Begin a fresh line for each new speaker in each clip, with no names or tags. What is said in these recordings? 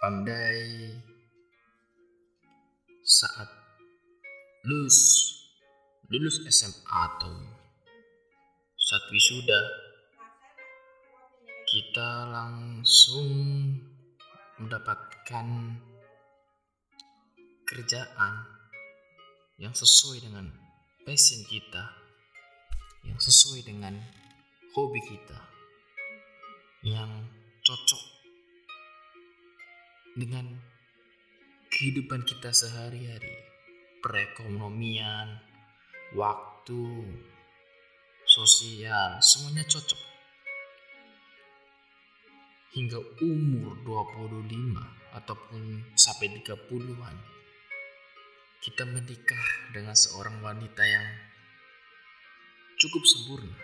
Andai saat lulus lulus SMA atau saat wisuda kita langsung mendapatkan kerjaan yang sesuai dengan passion kita yang sesuai dengan hobi kita yang cocok dengan kehidupan kita sehari-hari. Perekonomian waktu sosial semuanya cocok. Hingga umur 25 ataupun sampai 30-an kita menikah dengan seorang wanita yang cukup sempurna.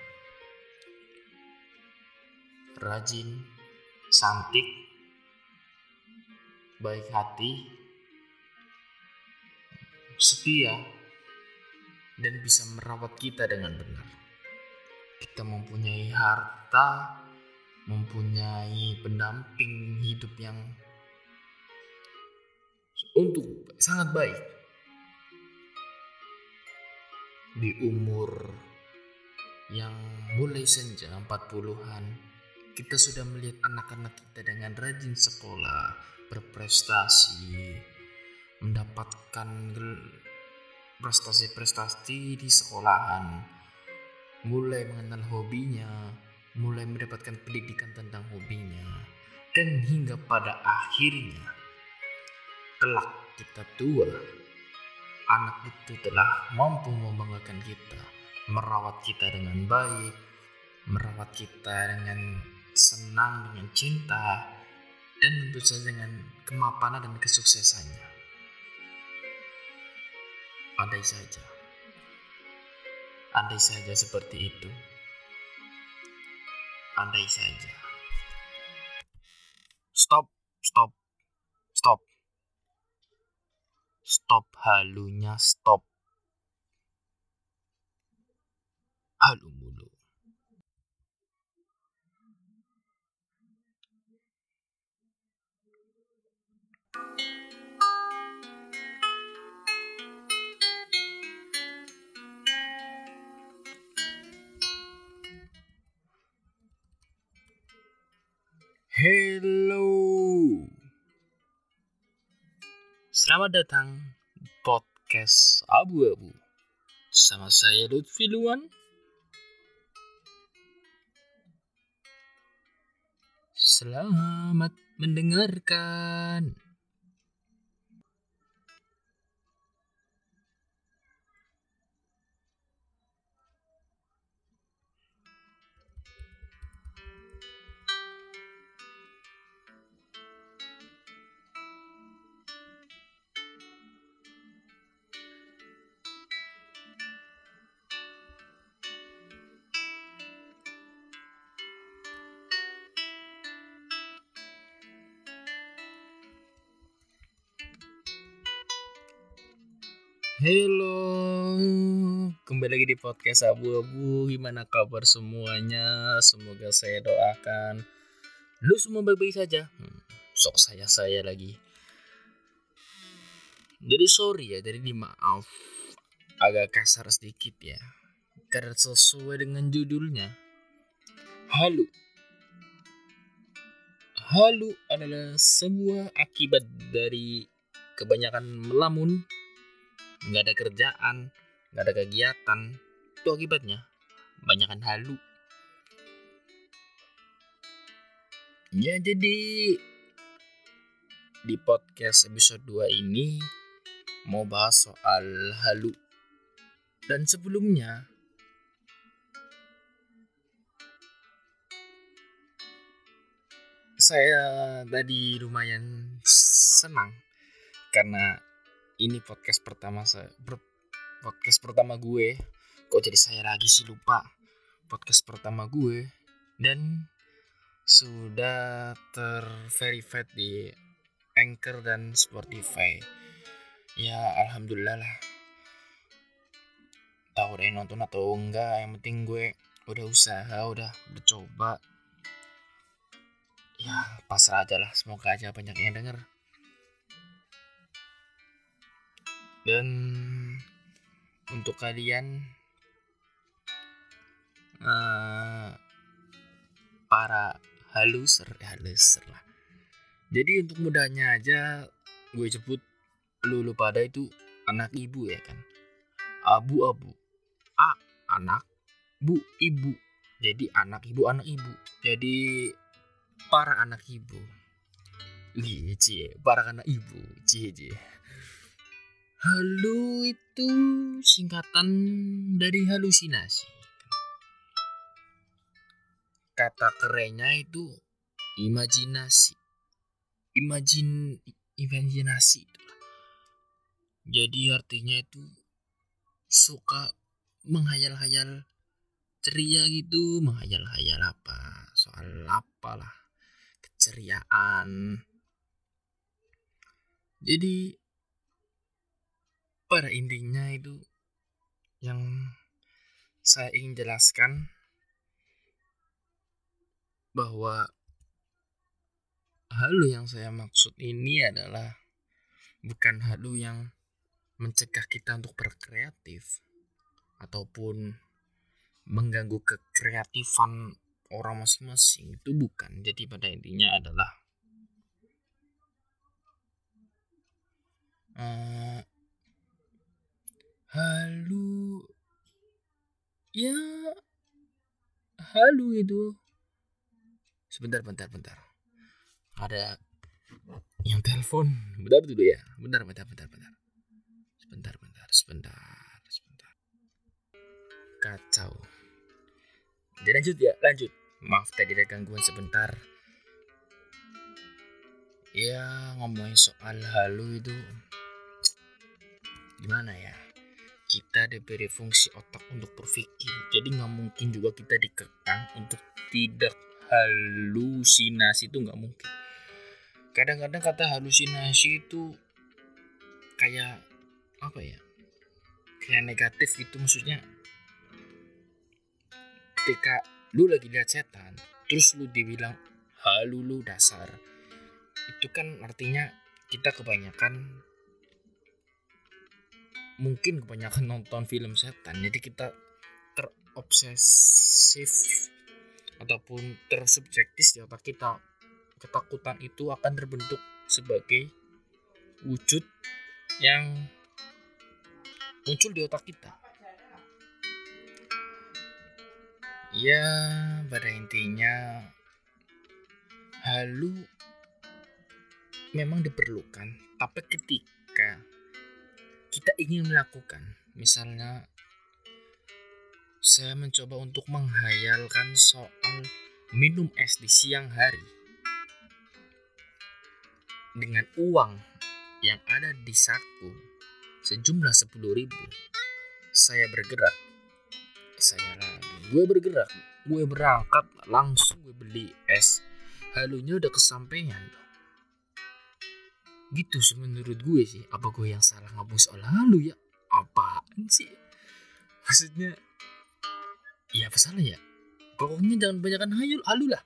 Rajin cantik baik hati setia dan bisa merawat kita dengan benar. Kita mempunyai harta mempunyai pendamping hidup yang untuk sangat baik. Di umur yang mulai senja 40-an kita sudah melihat anak-anak kita dengan rajin sekolah berprestasi mendapatkan prestasi-prestasi di sekolahan mulai mengenal hobinya mulai mendapatkan pendidikan tentang hobinya dan hingga pada akhirnya kelak kita tua anak itu telah mampu membanggakan kita merawat kita dengan baik merawat kita dengan senang dengan cinta dan tentu saja dengan kemapanan dan kesuksesannya. Andai saja, andai saja seperti itu, andai saja. Stop, stop, stop, stop halunya, stop. Halu mulu. Hello. Selamat datang podcast Abu-Abu. Sama saya Lutfi Luan. Selamat mendengarkan. Halo, kembali lagi di podcast Abu-Abu. Gimana kabar semuanya? Semoga saya doakan lu semua baik-baik saja. Hmm, sok saya saya lagi. Jadi sorry ya, jadi maaf agak kasar sedikit ya, karena sesuai dengan judulnya. Halu. Halu adalah sebuah akibat dari kebanyakan melamun nggak ada kerjaan, nggak ada kegiatan, itu akibatnya banyakkan halu. Ya jadi di podcast episode 2 ini mau bahas soal halu. Dan sebelumnya saya tadi lumayan senang karena ini podcast pertama saya podcast pertama gue. Kok jadi saya lagi sih lupa. Podcast pertama gue. Dan sudah terverified di Anchor dan Spotify. Ya alhamdulillah lah. Tahu deh nonton atau enggak yang penting gue udah usaha udah mencoba ya pasrah aja lah. Semoga aja banyak yang denger dan untuk kalian uh, para haluser eh, haluser lah. Jadi untuk mudahnya aja gue sebut lu, lu pada itu anak ibu ya kan? Abu-abu. A anak bu ibu. Jadi anak ibu anak ibu. Jadi para anak ibu. Cie para anak ibu. Cie cie halu itu singkatan dari halusinasi. Kata kerennya itu imajinasi. Imajin imajinasi jadi artinya itu suka menghayal-hayal ceria gitu menghayal-hayal apa? Soal apa lah? Keceriaan. Jadi pada intinya itu yang saya ingin jelaskan bahwa halu yang saya maksud ini adalah bukan halu yang mencegah kita untuk berkreatif ataupun mengganggu kekreatifan orang masing-masing. Itu bukan. Jadi pada intinya adalah uh, halu ya halu itu sebentar bentar bentar ada yang telepon bentar dulu ya bentar bentar bentar bentar sebentar bentar sebentar kacau. Jadi lanjut ya, lanjut. Maaf tadi ada gangguan sebentar. Ya ngomongin soal halu itu gimana ya? Kita diberi fungsi otak untuk berpikir, jadi nggak mungkin juga kita dikekang untuk tidak halusinasi itu nggak mungkin. Kadang-kadang kata halusinasi itu kayak apa ya? Kayak negatif gitu maksudnya ketika lu lagi lihat setan terus lu dibilang halu lu dasar itu kan artinya kita kebanyakan mungkin kebanyakan nonton film setan. Jadi kita terobsesif ataupun tersubjektif di otak kita. Ketakutan itu akan terbentuk sebagai wujud yang muncul di otak kita. Ya, pada intinya halu memang diperlukan, tapi ketika kita ingin melakukan, misalnya saya mencoba untuk menghayalkan soal minum es di siang hari. Dengan uang yang ada di saku sejumlah 10 ribu saya bergerak. Saya gue bergerak. Gue berangkat langsung gue beli es. Halunya udah kesampaian gitu sih menurut gue sih. Apa gue yang salah ngomong soal halu ya? Apaan sih? Maksudnya ya apa salah ya? Pokoknya jangan banyakkan hayul halu lah.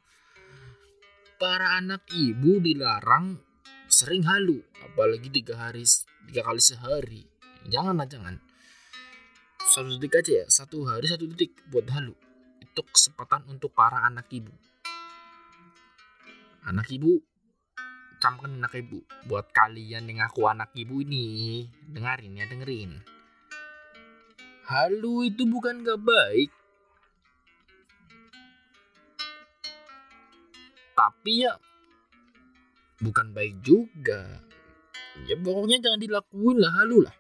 Para anak ibu dilarang sering halu apalagi tiga hari tiga kali sehari. Jangan lah jangan. Satu detik aja ya satu hari satu detik buat halu. Itu kesempatan untuk para anak ibu. Anak ibu camkan anak ibu. Buat kalian yang aku anak ibu ini dengerin ya dengerin. Halu itu bukan gak baik. Tapi ya bukan baik juga. Ya pokoknya jangan dilakuin lah halu lah.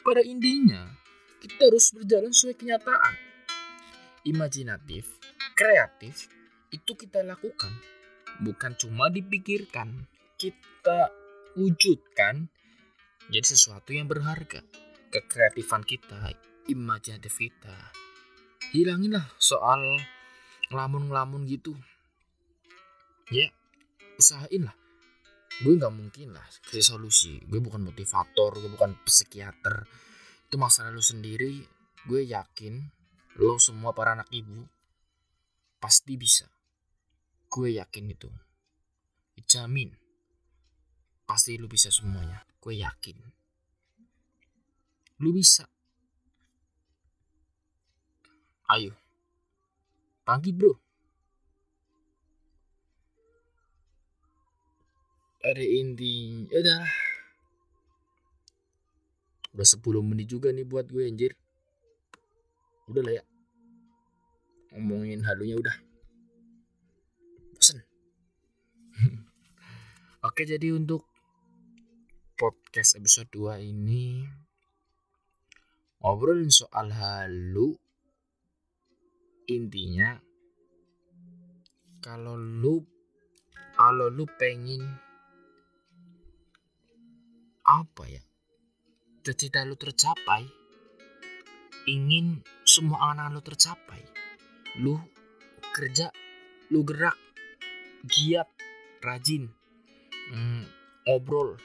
Pada intinya kita harus berjalan sesuai kenyataan. Imajinatif, kreatif, itu kita lakukan. Bukan cuma dipikirkan, kita wujudkan jadi sesuatu yang berharga. Kekreatifan kita, imajinatif kita. Hilanginlah soal ngelamun-ngelamun gitu. Ya, usahain lah. Gue gak mungkin lah kasih solusi. Gue bukan motivator, gue bukan psikiater itu masalah lu sendiri gue yakin lo semua para anak ibu pasti bisa gue yakin itu. Jamin. Pasti lu bisa semuanya. Gue yakin. Lu bisa. Ayo. Pagi bro. Ada inti udah. Udah 10 menit juga nih buat gue anjir. Udah lah ya. Ngomongin halunya udah oke jadi untuk podcast episode 2 ini ngobrolin soal halu intinya kalau lu kalau lu pengen apa ya cita-cita lu tercapai ingin semua anak lu tercapai lu kerja lu gerak giat rajin hmm, ngobrol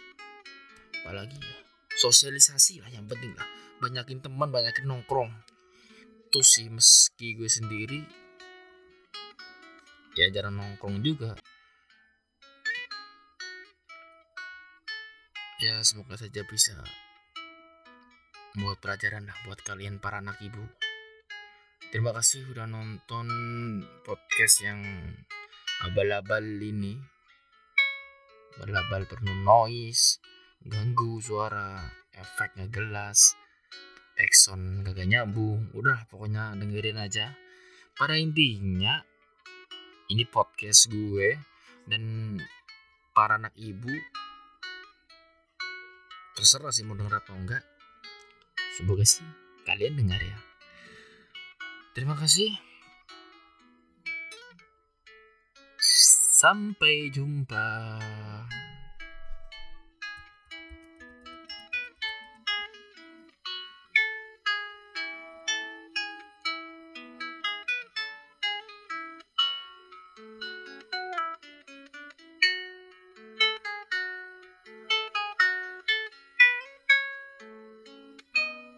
apalagi ya? Sosialisasi lah yang penting lah. Banyakin teman banyakin nongkrong. Tuh sih meski gue sendiri ya jarang nongkrong juga. Ya semoga saja bisa buat pelajaran lah buat kalian para anak ibu. Terima kasih udah nonton podcast yang abal-abal ini abal-abal penuh noise ganggu suara efek nggak jelas backsound gak nyambung. Udah pokoknya dengerin aja. Pada intinya ini podcast gue dan para anak ibu terserah sih mau denger atau enggak. Semoga sih kalian dengar ya. Terima kasih. Sampai jumpa